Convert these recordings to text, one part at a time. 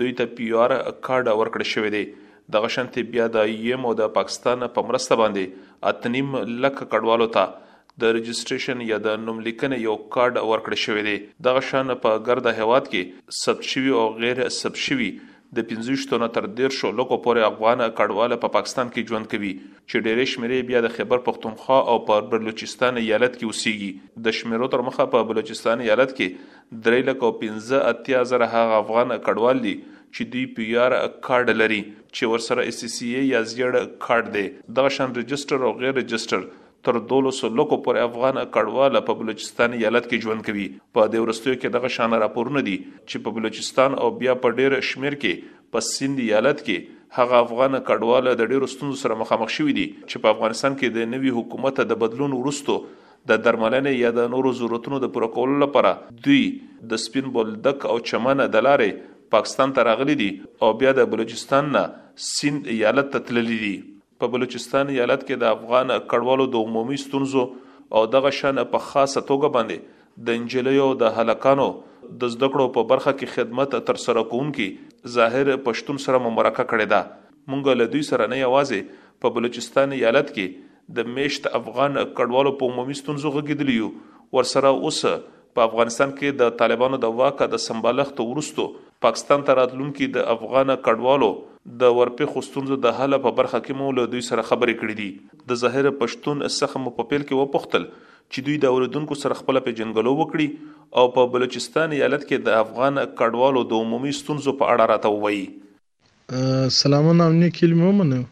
دوی ته پي آر کارډ ورکړ شوی دی دغه شانتې بیا د آی ایم او د پاکستان په مرسته باندې اته نیم لک کډوالو ته د رجسټریشن یا د نوم لیکنې یو کارډ ورکړ شوی دی دغه شان په ګرده هیواد کې ثبت شوي او غیر ثبت شوي د پنځه ویشتو نه تر دیرشو لکو پورې افغان کډوال په پاکستان کې ژوند کوي چې ډیرې شمیرې بیا د خیبر پښتونخوا او په بلوچستان ایالت کې اوسیږي د شمیرو تر مخه په بلوچستان ایالت کې درې لکه او پنځه اتیا زره هغه افغان کډوال دي چې دوی پي آر کارډ لري چې ورسره اې سي سي اې یا زیړ کارډ دی. دغه شان رجسټر او غیر رجسټر تر دولسو لکو پورې افغان کډوال په بلوچستان ایالت کې ژوند کوي. په دې وروستیو کې دغه شان راپورونه دي چې په بلوچستان او بیا په ډېر شمېر کې په سیند ایالت کې هغه افغان کډوال د ډېرو ستونزو سره مخامخ شوي دي چې په افغانستان کې د نوي حکومت د بدلون وروسته د درملنې یا د نورو ضرورتونو د پوره کولو لپاره دوی د سپین بولدک او چمن د لارې پاکستان ته راغلي دي او بیا د بلوچستان نه سیند ایالت ته تللي دي. په بلوچستان ایالت کې د افغان کډوالو د عمومي ستونزو او دغه شان په خاصه توګه باندې د نجلیو او د هلکانو د زده کړو په برخه کې خدمت تر سره کوونکي ظاهر پښتون سره مو مرکه کړې ده. مونږ له دوی سره نه یوازې په بلوچستان ایالت کې د مېشت افغان کډوالو په عمومي ستونزو غږېدلي یو، ورسره اوس په افغانستان کې د طالبانو د واکه د سمبالښت وروسته پاکستان ته راتلونکي د افغان کډوالو د ورپېښو ستونزو د حل په برخه کې مو له دوی سره خبرې کړې دي. د ظاهر پشتون څخه مو په پیل کې وپوښتل چې دوی د اورېدونکو سره خپله پېژندګلو وکړي او په بلوچستان ایالت کې د افغان کډوالو د عمومي ستونزو په اړه راته ووایي. سلامونه او نیک هیلې مې ومنئ.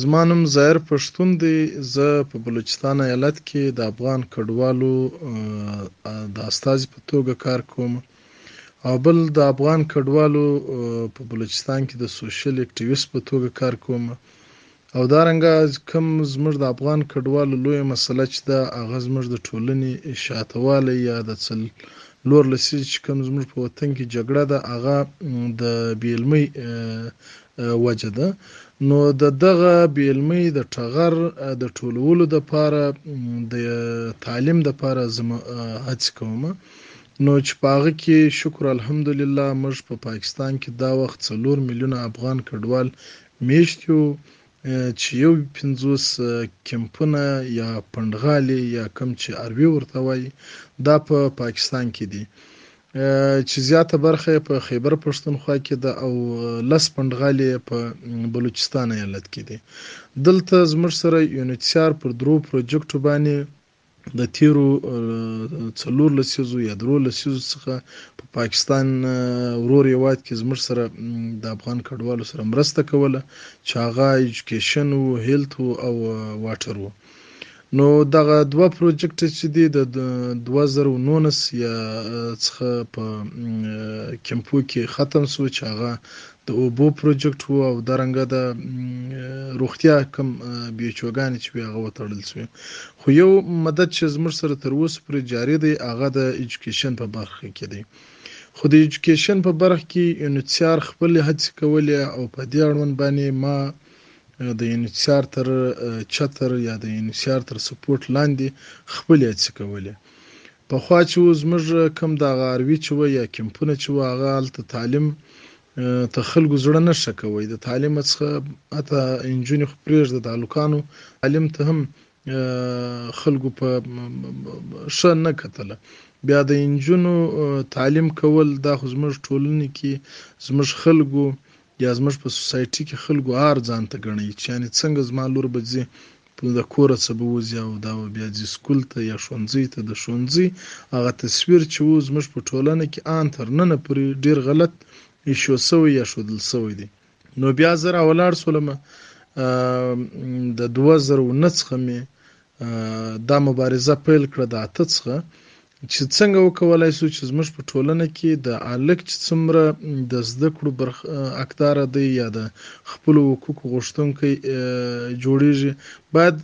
زما نوم ظاهر پښتون دی، زه په بلوچستان ایالت کې د افغان کډوالو د استازي په توګه کار کوم او بل د افغان کډوالو په بلوچستان کې د سوشل اکټیویست په توګه کار کوم. او دا رنګه کوم زموږ د افغان کډوالو لویه مسله چې ده هغه زموږ د ټولنې شاته والی یا د څل لور لسیزې چې کوم زموږ په وطن کې جګړه ده هغه د بې علمۍ وجه ده نو د دغه بې علمۍ د ټغر د ټولولو د پاره د تعلیم د پاره زم هڅې کوم نو چې په هغه کې شکر الحمدلله موږ په پاکستان کې دا وخت څلور میلیونه افغان کډوال میشت یو چې یو پنځوس کمپونه یا پنډغالي یا کم چې اروي ورته وایي دا په پاکستان کې دي چې زیاته برخه په خیبر پښتونخوا کې ده او لس پنډغالي په بلوچستان ایالت کې دي دلته زموږ سره یونیټسیار پر درو پروجیکټو باندې د تېرو څلور لسیزو یا درو لسیزو څخه په پاکستان ورور هېواد کې زموږ سره د افغان کډوالو سره مرسته کوله چې هغه ایجوکیشن و هیلت و او واټر و نو دغه دوه پروجیکټ چې دی د 2019 یا څخه په کمپو کې ختم سو چې هغه د اوبو پروجکټ وو او درنګه د روغتیا کم بیچوګانې چې هغه وتړل شوې خو یو مدد چې زموږ سره تر اوسه پورې جاري دی هغه د ایجوکیشن په برخه کې دی خو د ایجوکیشن په برخه کې یونیتسیار خپل هڅې کولې او په دې اړوند باندې ما د یونیتسیار تر چتر یا د یونیتسیار تر سپورټ لاندې خپل هڅې کولې پخوا چې وو زموږ کوم دغه اروي چې وه یا کمپونه چې وه هغه هلته تعلیم ته خلکو زړه نه ښه کوی د تعلیم څخه حتی انجونې خو پرېږده د هلکانو تعلیم ته هم خلکو په ښه نه کتله بیا د انجونو تعلیم کول دا خو زموږ ټولنې کې زموږ خلکو یا زموږ په سوسایټي کې خلکو آر ځان ته ګڼي چې یعنې څنګه زما لور به ځي نو د کوره څه به وځي او دا به بیا ځي سکول ته یا ښونځۍ ته د ښونځۍ هغه تصویر چې اوس زموږ په ټولنه کې آن تر ننه پورې ډیر غلط ایښو سوی یا ښودل سوی دی نو بیا زه راولاړ سولم د دوه زره او نه څخه مې دا مبارزه پیل کړه د اته څخه چې څنګه وکولای شو چې زموږ په ټولنه کې د الک چې څومره د زده کړو برخ اکدار دی یا د خپل حقوق غوښتونکی جوړیږي باید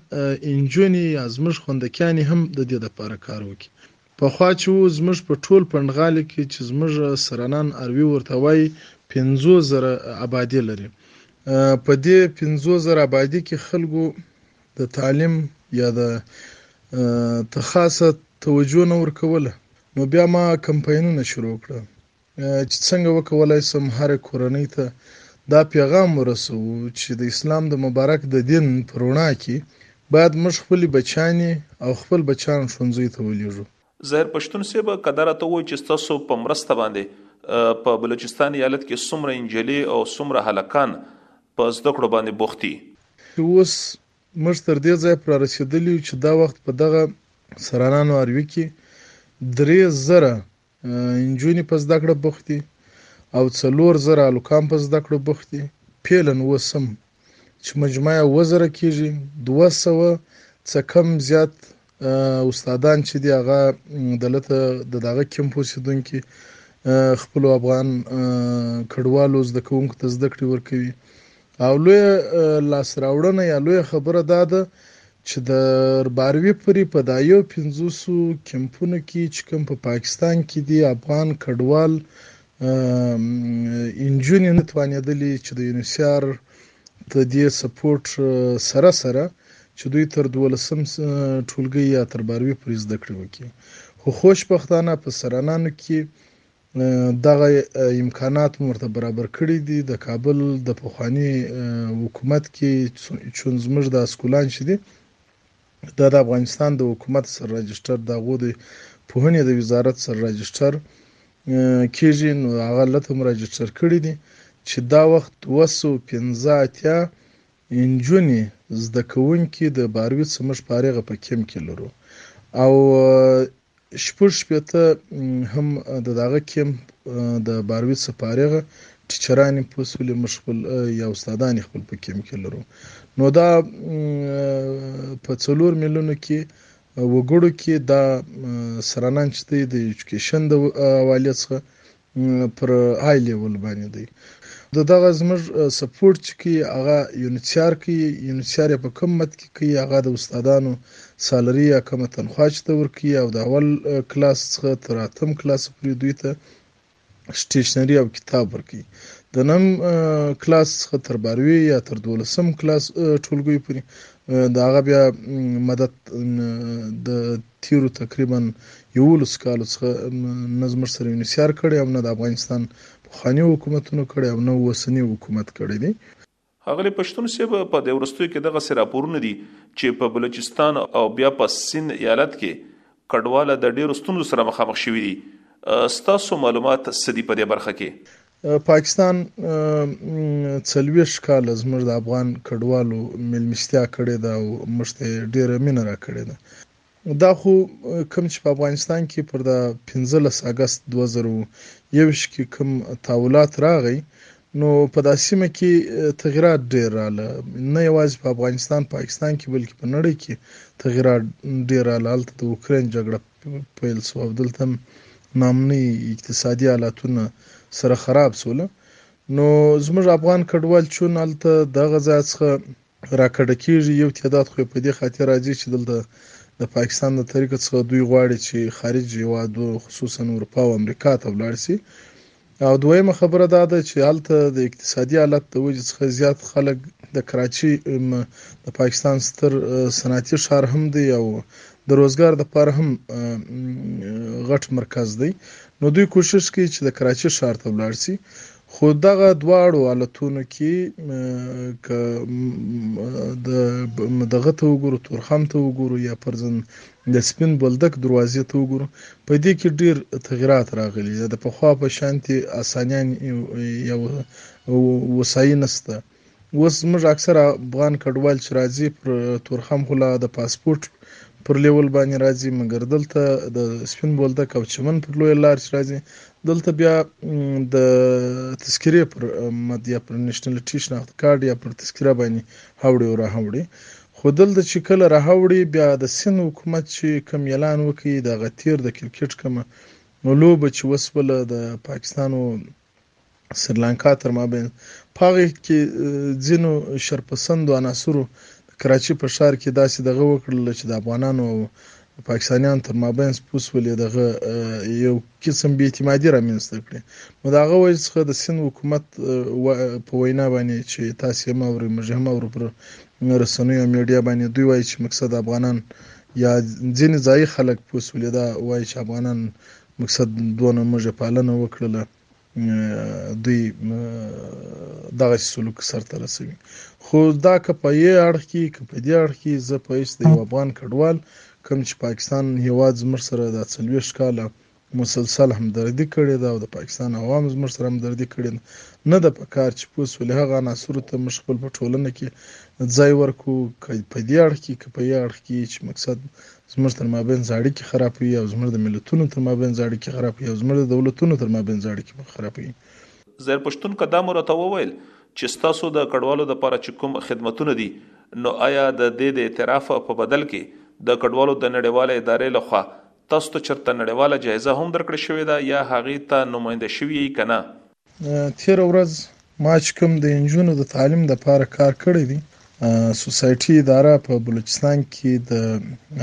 انجونی یا زموږ خوندکیانی هم د دې لپاره کار وکړي په خوا چې و زموږ په ټول پندغالي کې چې زموږ سرنان اروي ورته وایي 50000 آبادي لري په دې 50000 آبادي کې خلکو د تعلیم یا د ته خاصه توجه نه ورکوله نو بیا ما کمپاینونه شروع کړه چې څنګه وکولای سم هر کورنۍ ته دا پیغام ورسوو چې د اسلام د مبارک د دین پر وړاندې باید موږ خپل بچانی او خپل بچان ښوونځي ته ولیږو ظاهر پشتون صیب که دا راته ووایې چې ستاسو په مرسته باندې په بلوچستان ایالت کې څومره انجلې او څومره هلکان په زده کړو باندې بوخت دي؟ چې اوس موږ تر دې ځایه پر رسېدلي یو چې دا وخت په دغه سرانانو اروي کې درې زره انجونې په زده کړه بوخت دي او څلور زره هلکان په زده کړو بوخت دي. فعلا اوس هم چې مجموعه یې اووه زره کېږي، دوه سوه څه کم زیات استادان چې دي هغه دلته د دغه کمپ اوسېدونکي خپلو افغان کډوالو زده کوونکو ته زده کړې ورکوي او لویه لاسته راوړنه یا لویه خبره دا ده چې د باروي پورې په دا یو پنځوسو کمپونو کې چې کوم په پاکستان کې دي افغان کډوال انجونې نه توانېدلې چې د یونیسیار د دې سپورټ سره سره چې دوی تر دولسم ټولګي یا تر باروي پورې زده کړې وکړي خو خوشبختانه په سرانانو کې دغه امکانات مرته برابر کړی دي د کابل د پخوانی حکومت کې چون زموږ د اسکولان شې دي دا د افغانستان د حکومت سره راجسټر د هغو د پوهنې د وزارت سره راجسټر کېږي نو هغه لته هم راجسټر کړي دي چې دا وخت دوه سوه او پنځه اتیا نجونې زده کوونکي د باروي څه موږ فارغه په کمپ کې لرو او شپږ شپېته هم د داغه کیمپ د بارویت سپارغه ټیچران پوس ولې موږ خپل یا استادان خپل په کیمپ کې لرو نو دا په څلور میلیونو کې وګړو کې دا سرانان چې دی د ایجوکیشن د حوالې څخه پر های لیول باندې دی د دغه زموږ سپورټ چې کی هغه یونیچار کی یونیچار یې په کم مت کې کوي هغه د استادانو سالري یا کم تنخوا چې ته ورکي او د اول کلاس څخه تر اتم کلاس پورې دوی ته سټیشنری او کتاب ورکي د نم کلاس څخه تر باروي یا تر دولسم کلاس ټولګي پورې دا هغه بیا مدد د تیرو تقریباً یوولس کالو څخه نه زموږ سره یونسیار کړی او نه د افغانستان پخوانیو حکومتونو کړی او نه اوسني حکومت کړی دی. ښاغلی پښتون صیب په دې وروستیو کې دغسې راپورونه دي چې په بلوچستان او بیا په سند ایالت کې کډواله د ډیرو ستونزو سره مخامخ شوي دي، ستاسو معلومات څه دي په دې برخه کې؟ پاکستان څلوېښت کاله زموږ د افغان کډوالو میلمستیا کړې ده او موږ ته یې ډېره مینه راکړې ده. دا خو کوم چې په افغانستان کې پر دا پنځلس اګست دوه زره او یوویشت کې کوم تحولات راغی نو په دا سیمه کې تغیرات ډېر رااله نه یوازې په افغانستان پاکستان کې بلکې په نړۍ کې تغیرات ډېر رااله هلته د اوکراین جګړه پیل سو او دلته نامنی اقتصادي حالاتونه سره خراب سول نو زموږ افغان کډوال چون هلته دغه ځای څخه راکډه کیږي یو تعداد خو په دې خاطر راځي چې دلته د پاکستان د طریقه څخه دوی غواړي چې خارج هیوادو خصوصا اروپا او امریکا ته ولاړ شي او دویمه خبره دا ده چې هلته د اقتصادي حالت د وجې څخه زیات خلک د کراچي د پاکستان ستر صنعتي ښار هم دی او د روزګار د پاره هم غټ مرکز دی نو دوی کوشش کوي چې د کراچي ښار ته ولاړ شي خو دغه دواړو حالتونو کې که د دغه ته وګورو تورخم ته وګورو یا پرځن د سپین بولدک دروازې ته وګورو، په دې کې ډېر تغیرات راغلي دي، د پخوا په شانتې اسانیان یا وسایي نشته، اوس زموږ اکثره افغان کډوال چې راځي پر تورخم خوله د پاسپورټ پر لیول باندې راځي، مګر دلته د سپین بولدک او چمن پر لویه لار چې راځي دلته بیا د تذکرې پر مد یا پر نیشنلټي شناخت کارډ یا پر تذکره باندې هوړې او راهوړې خو دلته چی کله راهوړی بیا د سیند حکومت چی کوم یلان وکی د هغه تیر د کرکیټ کومه لوبه چی وسوله د پاکستان او سریلانکا تر مابین په هغه کی ځینو شرپسندو عناصرو د کراچی په ښار کی داسی دغه وکړله چی د افغانانو او د پاکستانیانو تر مابینس پوس ولې دغه یو قسم بې اعتمادي رامنځته کړي نو د هغه وجه څخه د سند حکومت په وینا باندې چې تاسو هم اورئ موږ هم اورو پر رسنیو او میډیا باندې دوی وایي چې مقصد افغانان یا ځینې ځایي خلک پوس ولې دا وایي چې افغانان مقصد دونه موږ پالنه وکړله دوی دغسې سلوک سرته رسوي خو دا که په یې اړخ کې که په دې اړخ کې زه په هیڅ د یو افغان کډوال کوم چې پاکستان هیواد زموږ سره دا څلوېښت کاله مسلسل همدردي کړې ده او د پاکستان عوام زموږ سره همدردي کړې ده نه ده په کار چې پوه سولې هغه عناصرو ته موږ خپل په ټولنه کې ځای ورکو که په دې اړخ کې که په یې اړخ کې چې مقصد زموږ تر مابينځ اړيکې خرابوي او زموږ د ملتونو تر مابينځ اړيکې خرابوي او زموږ د دولتونو تر مابينځ اړيکې خرابوي. زهير پښتون که دا مو راته وويل چې ستاسو د کډوالو لپاره چې کوم خدمتونه دي نو ايا د دې د اعتراف په بدل کې د کډوالو د نړيوالې ادارې له خوا تاسو ته چرته نړيواله جايزه هم درکړې شوې ده يا هغې ته نماينده شوي يئ که نه؟ تېره ورځ ما چې کوم د انجونو د تعلیم دپاره کار کړی دی، سوسایټي اداره په بلوچستان کې د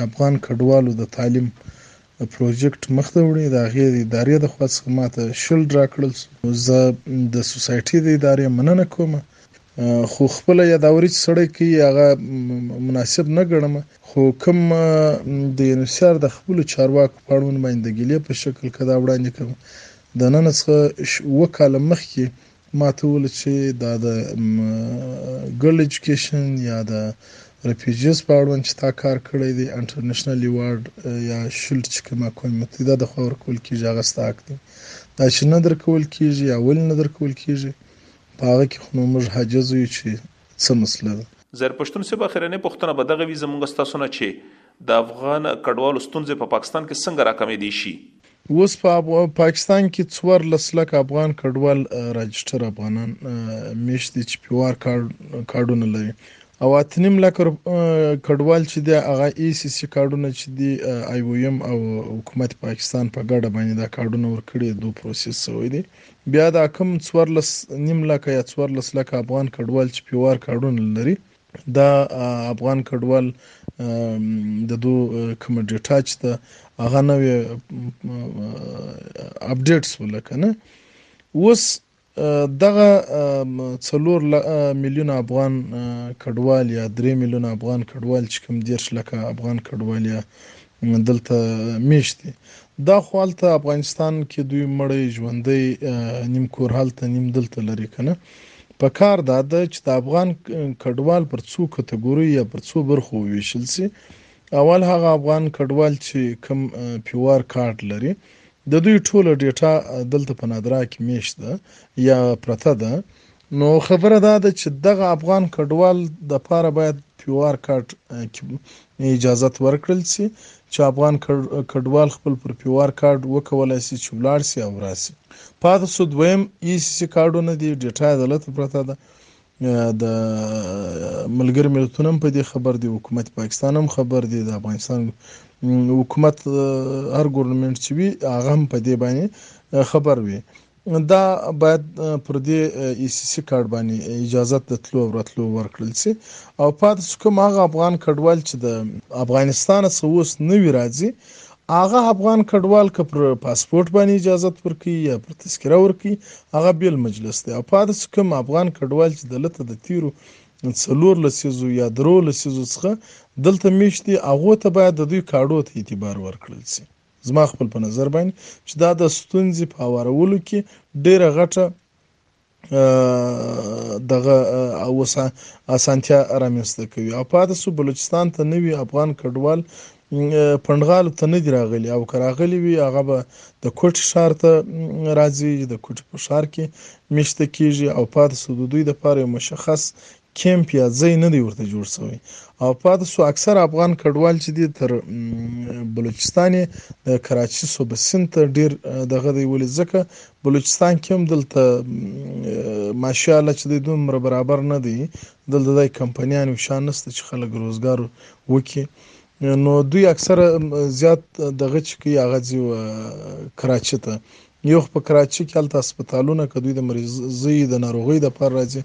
افغان کډوالو د تعلیم پروجیکټ مخ ته وړي، د هغې د ادارې د خوا څخه ما ته شل راکړل سو. زه د سوسایټي د ادارې مننه کوم، خو خپله یاداوري چې سړی کوي هغه مناسب نه ګڼم، خو کوم د UNHCR د خپلو چارواکو په اړوند باندې د ګیلې په شکل که دا وړاندې کړم، د نن څخه اووه کاله مخکې ما ته وویل چې دا د ګرل ایجوکیشن یا د رفیوجیز په اړوند چې تا کار کړی دی انټرنیشنل ایوارډ یا شیلډ چې کومه کوم ته دا د خو ورکول کیږي هغه ستا حق دی دا چې نه درکول کیږي یا ول نه درکول کیږي په هغه کې خو نو موږ حاجز یو چې څه مسله ده زر پښتون صاحب اخرنې پښتنه به دغه وي زموږ ستاسو نه چې د افغان کډوالو ستونزې په پاکستان کې څنګه راکمې دي شي اوس په پاکستان کې څوارلس لکه افغان کډوال راجسټر افغانان میشت دي چې پی وار کارډونه لري او اته نیم لکه کډوال چې دی هغه ای سی سی کارډونه چې دی آی او ایم او حکومت پاکستان په ګډه باندې دا کارډونه ورکړي دوه پروسس شوی دی بیا دا کم څوارلس نیم لکه یا څوارلس لکه افغان کډوال چې پی وار کارډونه لري دا افغان کډوال د دو کوم ډیټا چې ده هغه نوې اپډیټ سوله که نه اوس دغه څلور میلیون افغان کډوال یا درې میلیون افغان کډوال چې کوم دېرش لکه افغان کډوال یا دلته میشت دي دا خو هلته افغانستان کې دوی مړی ژوندی نیم کور هلته نیم دلته لري که نه په کار دا ده چې د افغان کډوال پر څو کتګوریو یا پر څو برخو وویشل شي. اول هغه افغان کډوال چې کوم پیوار کارډ لري د دوی ټوله ډیټا دلته په نادرا کې میشت ده یا پرته ده. نو خبره دا ده چې دغه افغان کډوال د پاره باید پیوار کارډ اجازت ورکړل سي چي افغان کډوال خپل پر پي وار کارډ وکولای سي چي ولاړ سي او راسي. پاته سو دويم اي سي سي کارډونه دي. ډيټا يې د لته پرته ده. د ملګري ملتونه هم په دې خبر دي. حکومت پاکستان هم خبر دي. د افغانستان حکومت هر ګورنمنټ چي وي هغه هم په دې باندي خبر وي. دا باید پر دې ای سی سی کارت باندې اجازه د تلو او راتلو ورکړل شي او پاتې شو کوم هغه افغان کډوال چې د افغانستان څخه اوس نوی راځي هغه افغان کډوال که پر پاسپورت باندې اجازه ورکړي یا پر تذکره ورکړي هغه بیل مجلس دی او پاتې شو کوم افغان کډوال چې دلته د تیرو څلور لسیزو یا درو لسیزو څخه دلته میشتي هغه ته باید د دوی کاډو ته اعتبار ورکړل شي زما خپل په نظر باندې چې دا د ستونزې په اوارولو کې ډیره غټه دغه اوسه اسانتیا رامنځته کوي او پاتې سو بلوچستان ته نوی افغان کډوال پندغالو ته نه دی راغلی او که راغلی وي هغه به د کوټې ښار ته راځي د کوټې په ښار کې میشته کیږي او پاتې سو د دوی دپاره یو مشخص کیمپ یا ځای نه دی ورته جوړ شوی او پاتې شو اکثر افغان کډوال چې دي تر بلوچستان د کراچي صوبه سیند ته ډیر دغه دی ولې ځکه بلوچستان کې هم دلته ماشاءالله چې دومره برابر نه دی دلته د کمپنیانو شان نشته چې خلک روزګار وکړي نو دوی اکثره زیات دغه چې کوي هغه ځي کراچي ته یو خو په کراچي کې هلته هسپتالونه که دوی د مریضۍ د ناروغۍ دپاره راځي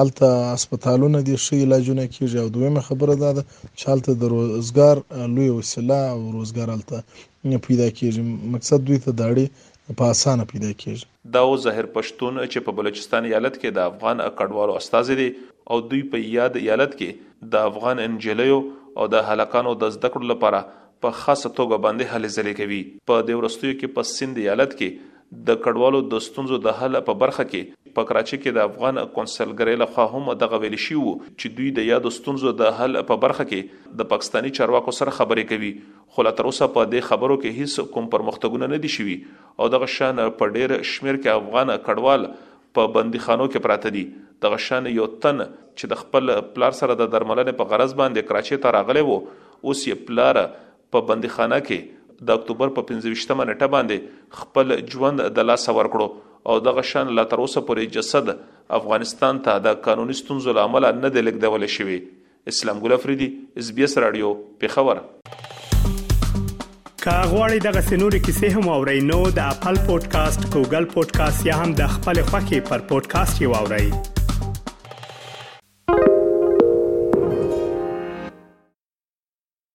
هلته هسپتالونه دي ښه علاجونه کېږي او دویمه خبره دا ده چې هلته د روزګار لویه وسیله او روزګار هلته پیدا کېږي مقصد دوی ته داړې په اسانه پیدا کېږي داو ظاهر پشتون چې په بلوچستان ایالت کې د افغان کډوالو استازی دی او دوی په یاد ایالت کې د افغان انجلیو او د هلکانو د زده کړو لپاره په خاصه توګه باندې هلې ځلې کوي. په دې وروستیو کې په سند ایالت کې د کډوالو د ستونزو د حل په برخه کې په کراچۍ کې د افغان کونسلګرۍ له خوا هم دغه ویل شوي وو چې دوی د یادو ستونزو د حل په برخه کې د پاکستاني چارواکو سره خبرې کوي خو لا تر اوسه په دې خبرو کې هیڅ کوم پرمختګونه نه دي شوي او دغه شان په ډېر شمېر کې افغان کډوال په بندیخانو کې پراته دي، دغه شان یو تن چې د خپل پلار سره د درملنې په غرض باندې کراچۍ ته راغلی و، اوس یې پلار په بندیخانه کې د اکتوبر په پنځه ویشت مه نېټه باندې خپل ژوند د لاسه ورکړو او دغه شان لا تر اوسه پورې جسد افغانستان ته د قانوني ستونزو له امله نه دی لېږدول شوی. اسلام ګل افریدي اس بي اس رادیو پېښور که غواړئ دغه سنوري کیسې هم او رینو د خپل پودکاسټ ګوګل پودکاسټ یا هم د خپل خاكي پر پودکاسټ یو اورئ